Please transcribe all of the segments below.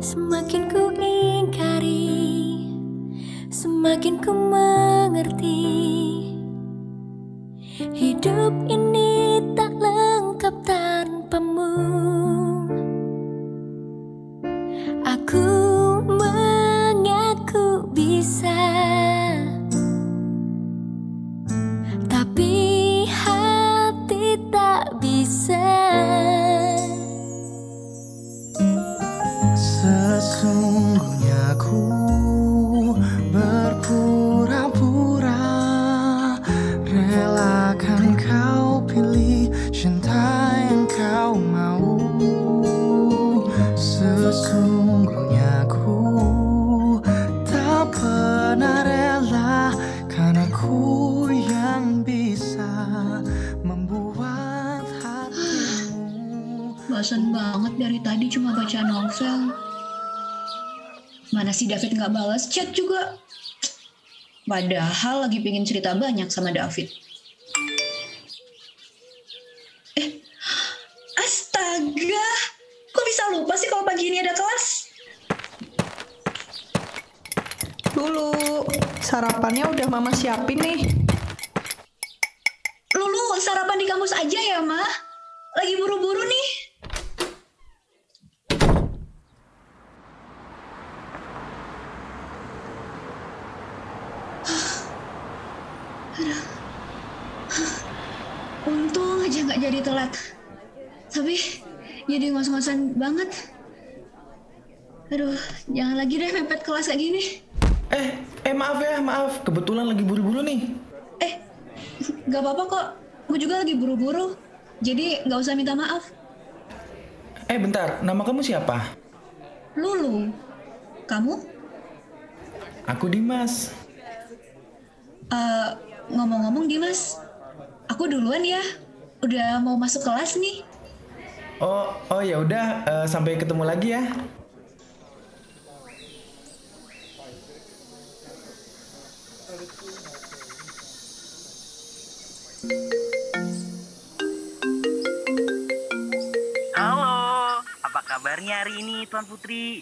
Semakin ku ingkari Semakin ku mengerti. Hidup ini David nggak balas chat juga. Padahal lagi pengen cerita banyak sama David. Eh, astaga. Kok bisa lupa sih kalau pagi ini ada kelas? Dulu, sarapannya udah mama siapin nih. Lulu, sarapan di kampus aja ya, Ma? Lagi buru-buru nih. Aduh. Untung aja nggak jadi telat. Tapi jadi ngos-ngosan banget. Aduh, jangan lagi deh mepet kelas kayak gini. Eh, eh maaf ya, maaf. Kebetulan lagi buru-buru nih. Eh, nggak apa-apa kok. Gue juga lagi buru-buru. Jadi nggak usah minta maaf. Eh, bentar. Nama kamu siapa? Lulu, kamu? Aku Dimas. Eh, ngomong-ngomong Dimas, aku duluan ya. Udah mau masuk kelas nih. Oh, oh ya udah. eh, sampai ketemu lagi ya. Halo, apa kabarnya hari ini Tuan Putri?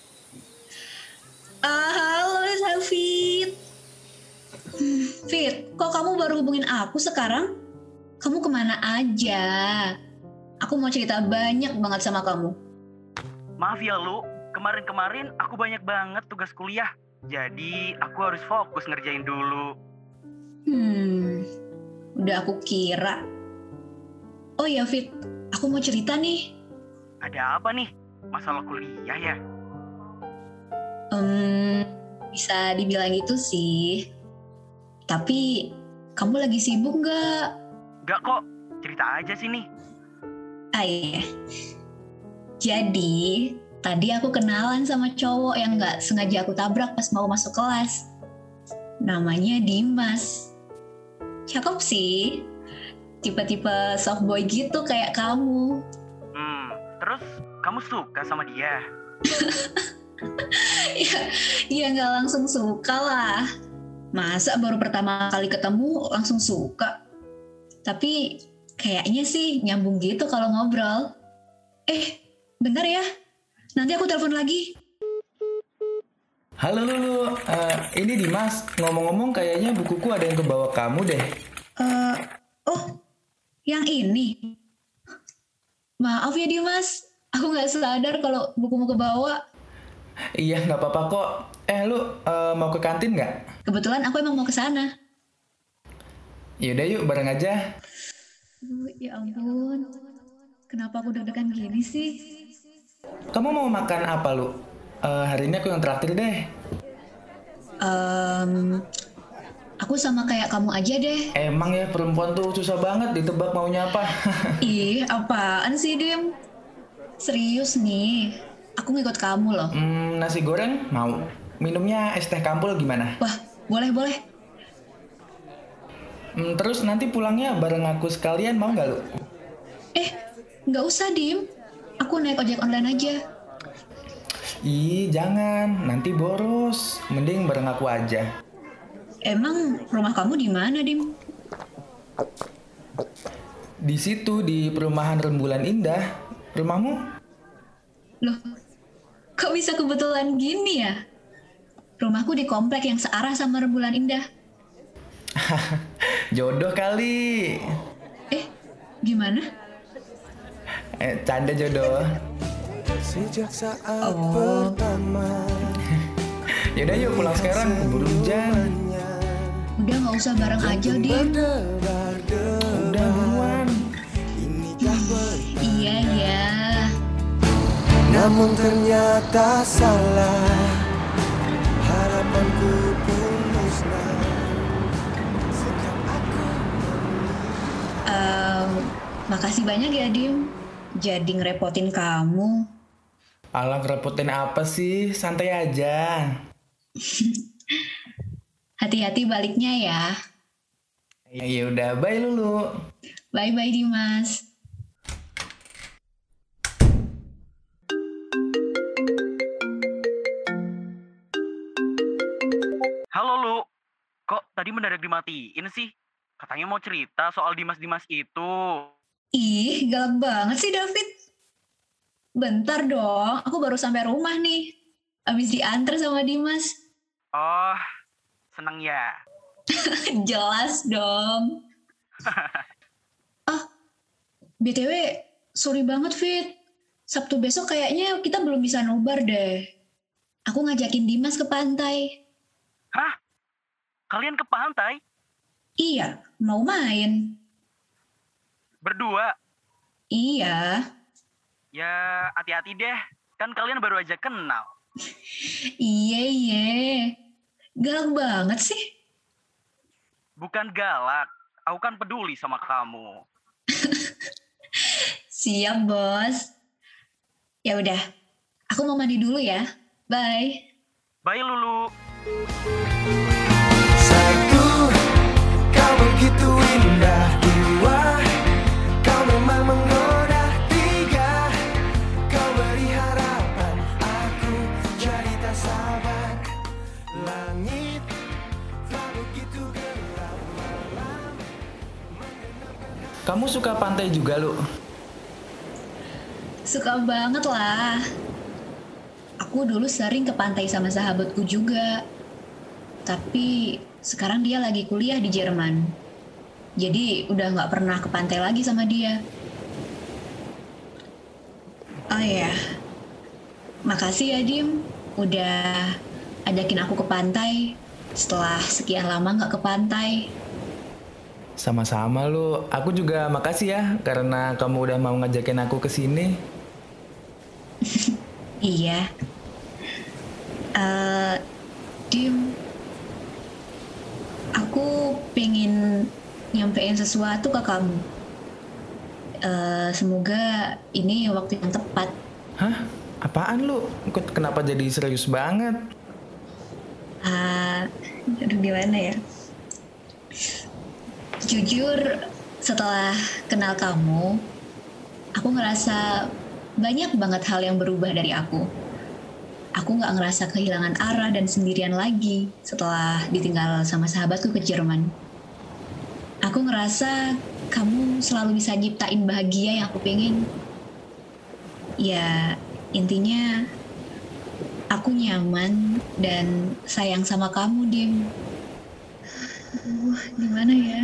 Ah, halo David. Hmm, Fit, kok kamu baru hubungin aku sekarang? Ke mana aja? Aku mau cerita banyak banget sama kamu. Maaf ya Lu, kemarin-kemarin aku banyak banget tugas kuliah. Jadi aku harus fokus ngerjain dulu. Hmm, udah aku kira. Oh ya Fit, aku mau cerita nih. Ada apa nih? Masalah kuliah ya? Hmm, bisa dibilang gitu sih. Tapi kamu lagi sibuk nggak? Gak kok, cerita aja sini. Ah iya. Jadi tadi aku kenalan sama cowok yang nggak sengaja aku tabrak pas mau masuk kelas. Namanya Dimas. Cakep sih. Tipe-tipe soft boy gitu kayak kamu. Hmm, terus kamu suka sama dia? ya, ya nggak langsung suka lah. Masa baru pertama kali ketemu langsung suka? Tapi kayaknya sih nyambung gitu kalau ngobrol. Eh, bentar ya. Nanti aku telepon lagi. Halo Lulu, Eh, ini Dimas. Ngomong-ngomong kayaknya bukuku ada yang kebawa kamu deh. Eh, oh, yang ini. Maaf ya Dimas, aku nggak sadar kalau bukumu kebawa. Iya, nggak apa-apa kok. Eh, lu eh, mau ke kantin nggak? Kebetulan aku emang mau ke sana. Yaudah yuk, bareng aja. Aduh, ya ampun. Kenapa aku deg-degan gini sih? Kamu mau makan apa, lu? Eh, hari ini aku yang traktir deh. Em, aku sama kayak kamu aja deh. Emang ya perempuan tuh susah banget ditebak maunya apa. Ih, apaan sih, Dim? Serius nih. Aku ngikut kamu loh. hmm, nasi goreng mau. Minumnya es teh kampul gimana? Wah, boleh-boleh. Hmm, terus nanti pulangnya bareng aku sekalian mau nggak lu? Eh, nggak usah, Dim. Aku naik ojek online aja. Ih, jangan. Nanti boros. Mending bareng aku aja. Emang rumah kamu di mana, Dim? Di situ di perumahan Rembulan Indah. Rumahmu? Loh, kok bisa kebetulan gini ya? Rumahku di komplek yang searah sama rembulan indah. Jodoh kali. Eh, gimana? Eh, canda jodoh. Sejak saat Oh. pertama Yaudah yuk pulang sekarang, keburu hujan. Udah nggak usah bareng aja. Berdebar Udah buruan. Iya, iya. Namun ternyata salah Harapanku Em, makasih banyak ya, Dim. Jadi ngerepotin kamu. Alang repotin apa sih? Santai aja. Hati-hati baliknya ya. Ya ya udah, bye Lulu. Bye-bye, Dimas. Halo Lu, kok tadi mendadak dimatiin sih? Katanya mau cerita soal Dimas-Dimas itu. Ih, galak banget sih, David. Bentar dong, aku baru sampai rumah nih. Abis diantar sama Dimas. Oh, seneng ya. Jelas dong. ah, BTW, sorry banget, Fit. Sabtu besok kayaknya kita belum bisa nobar deh. Aku ngajakin Dimas ke pantai. Hah? Kalian ke pantai? Iya, mau main. Berdua? Iya, Ya, hati-hati deh. Kan kalian baru aja kenal. iya, iya. Galak banget sih. Bukan galak. Aku kan peduli sama kamu. Siap, bos. Ya udah, aku mau mandi dulu ya. Bye. Bye Lulu. Satu begitu indah Dua Kau memang menggoda Tiga Kau beri harapan Aku jadi tak sabar Langit Tak begitu gelap Malam Kamu suka pantai juga, Lu? Suka banget lah. Aku dulu sering ke pantai sama sahabatku juga. Tapi sekarang dia lagi kuliah di Jerman. Jadi udah nggak pernah ke pantai lagi sama dia. Oh ya, makasih ya Dim. Udah ajakin aku ke pantai setelah sekian lama nggak ke pantai. Sama-sama lu. Aku juga makasih ya karena kamu udah mau ngajakin aku ke sini. Iya. Eh, Dim, aku pengen nyampein sesuatu ke kamu. Eh, semoga ini waktu yang tepat. Hah? Apaan lu? Kenapa jadi serius banget? Ah, aduh gimana ya? Jujur, setelah kenal kamu, aku ngerasa banyak banget hal yang berubah dari aku. Aku nggak ngerasa kehilangan arah dan sendirian lagi setelah ditinggal sama sahabatku ke Jerman. Aku ngerasa kamu selalu bisa nyiptain bahagia yang aku pengen. Ya, intinya aku nyaman dan sayang sama kamu, Dim. Aduh, gimana ya?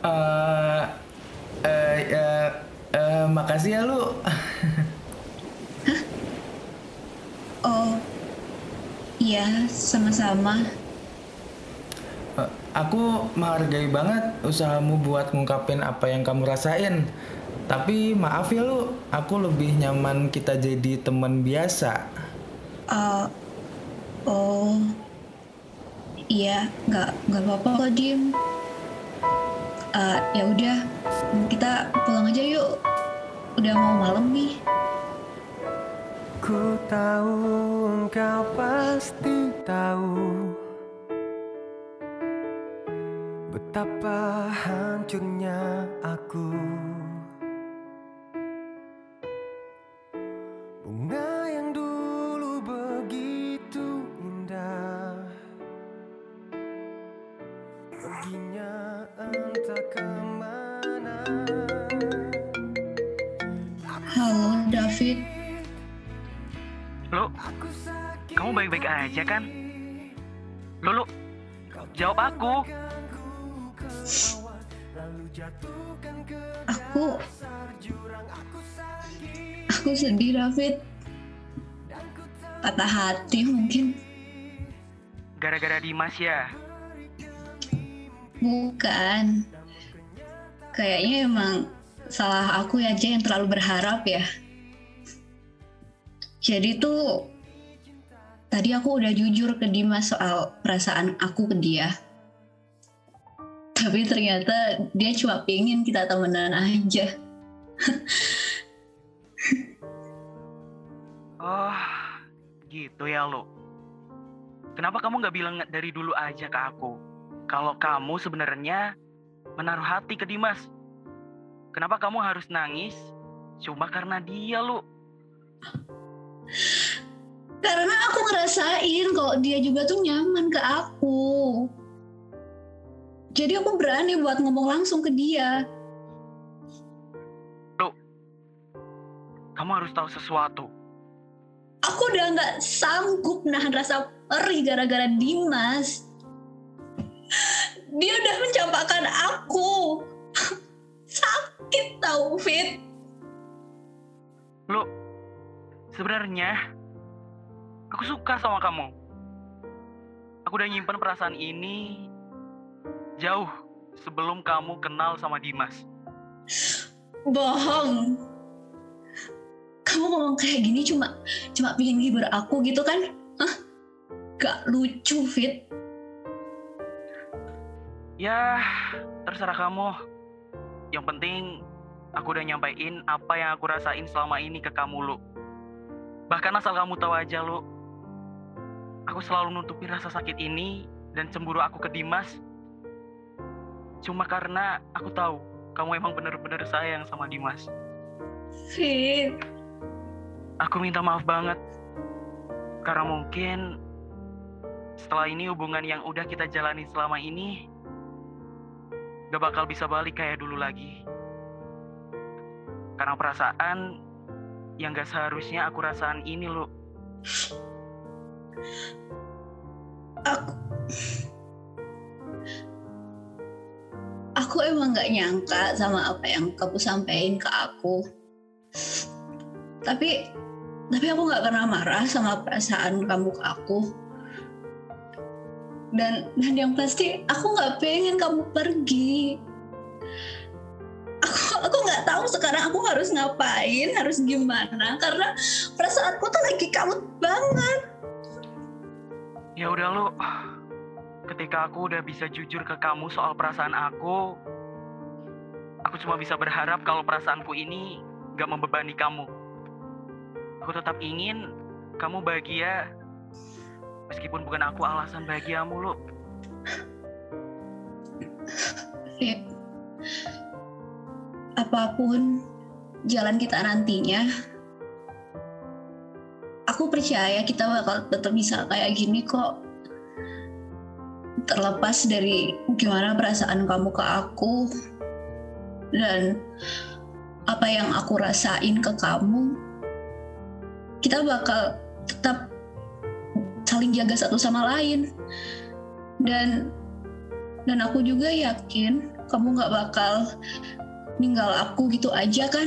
Eh, eh, eh, eh, makasih ya lu. Oh, iya, sama-sama. Aku menghargai banget usahamu buat ngungkapin apa yang kamu rasain. Tapi maaf ya lu, aku lebih nyaman kita jadi teman biasa. Eh, oh, iya, nggak nggak apa-apa kok, Dim. Eh, ya udah, kita pulang aja yuk. Udah mau malam nih. Ku tahu engkau pasti tahu Betapa hancurnya aku Bunga yang dulu begitu indah Perginya entah ke mana Halo, David. Lu, kamu baik-baik aja kan? Lu, lu, jawab aku. Aku Aku sedih David. Patah hati mungkin. Gara-gara Dimas ya? Bukan. Kayaknya emang salah aku aja yang terlalu berharap ya. Jadi tuh Tadi aku udah jujur ke Dimas soal perasaan aku ke dia Tapi ternyata dia cuma pengen kita temenan aja Oh, gitu ya lo. Kenapa kamu nggak bilang dari dulu aja ke aku? Kalau kamu sebenarnya menaruh hati ke Dimas. Kenapa kamu harus nangis? Cuma karena dia lo. Karena aku ngerasain kalau dia juga tuh nyaman ke aku. Jadi aku berani buat ngomong langsung ke dia. Kamu harus tahu sesuatu. Aku udah nggak sanggup nahan rasa perih gara-gara Dimas. Dia udah mencampakkan aku. Sakit tau, Fit. Lo, sebenarnya aku suka sama kamu. Aku udah nyimpan perasaan ini jauh sebelum kamu kenal sama Dimas. Bohong. Kamu ngomong kayak gini cuma cuma pengen ngibur aku gitu kan? Hah? Gak lucu, Fit. Ya, terserah kamu. Yang penting aku udah nyampein apa yang aku rasain selama ini ke kamu, lu. Bahkan asal kamu tahu aja, lu. Aku selalu nutupi rasa sakit ini dan cemburu aku ke Dimas. Cuma karena aku tahu kamu emang bener-bener sayang sama Dimas. Fit. Aku minta maaf banget. Karena mungkin setelah ini hubungan yang udah kita jalani selama ini gak bakal bisa balik kayak dulu lagi. Karena perasaan yang gak seharusnya aku rasain ini loh. Aku Aku emang gak nyangka sama apa yang kamu sampaikan ke aku. Tapi tapi aku nggak pernah marah sama perasaan kamu ke aku. Dan dan yang pasti aku nggak pengen kamu pergi. Aku aku nggak tahu sekarang aku harus ngapain, harus gimana karena perasaanku tuh lagi kabut banget. Ya udah lu, ketika aku udah bisa jujur ke kamu soal perasaan aku, aku cuma bisa berharap kalau perasaanku ini gak membebani kamu. Aku tetap ingin kamu bahagia, meskipun bukan aku alasan bahagiamu. Fit, apa pun jalan kita nantinya, aku percaya kita bakal tetap bisa kayak gini kok. Terlepas dari gimana perasaan kamu ke aku dan apa yang aku rasain ke kamu, kita bakal tetap saling jaga satu sama lain. Dan dan aku juga yakin kamu nggak bakal ninggal aku gitu aja kan?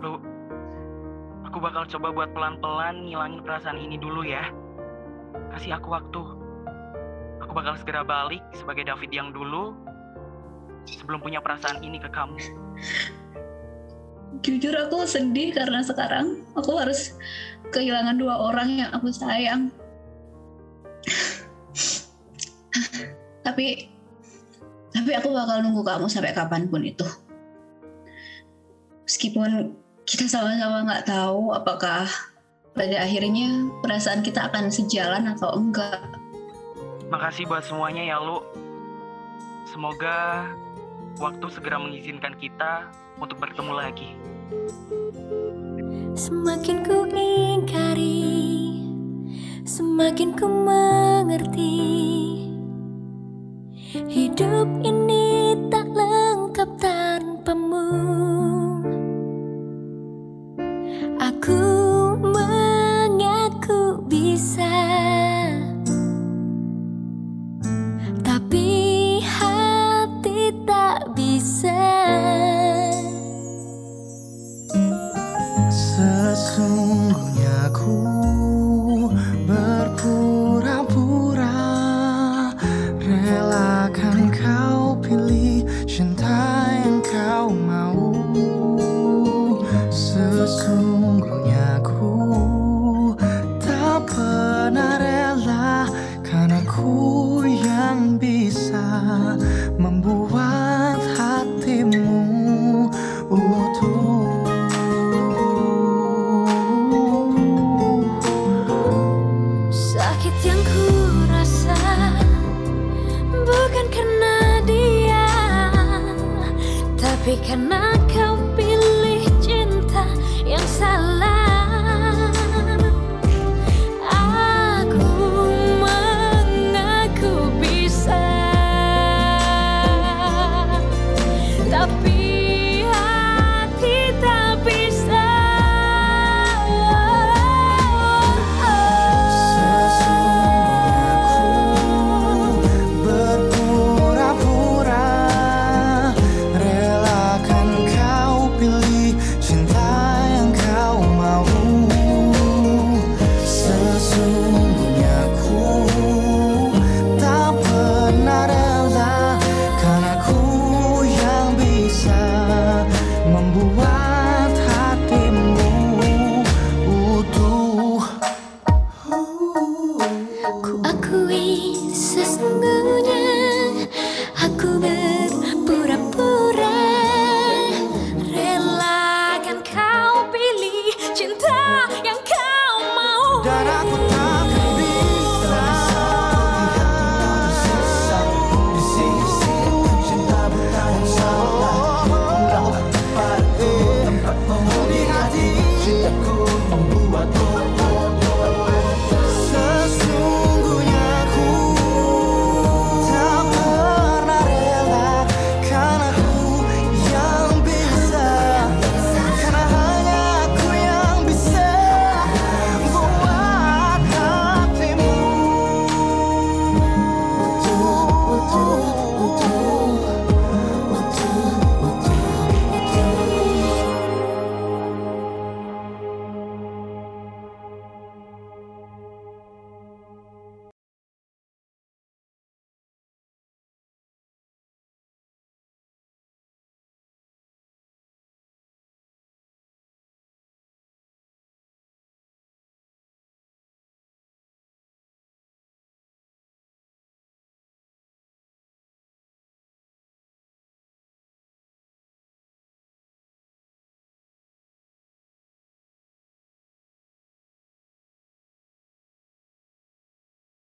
Lu, aku bakal coba buat pelan-pelan ngilangin perasaan ini dulu ya. Kasih aku waktu. Bakal segera balik sebagai David yang dulu sebelum punya perasaan ini ke kamu. Jujur aku sedih karena sekarang aku harus kehilangan dua orang yang aku sayang. tapi tapi aku bakal nunggu kamu sampai kapan pun itu. Meskipun kita sama-sama nggak tahu apakah pada akhirnya perasaan kita akan sejalan atau enggak. Makasih buat semuanya ya lu. Semoga waktu segera mengizinkan kita untuk bertemu lagi. Semakin ku ingkari Semakin ku mengerti Hidup ini cool.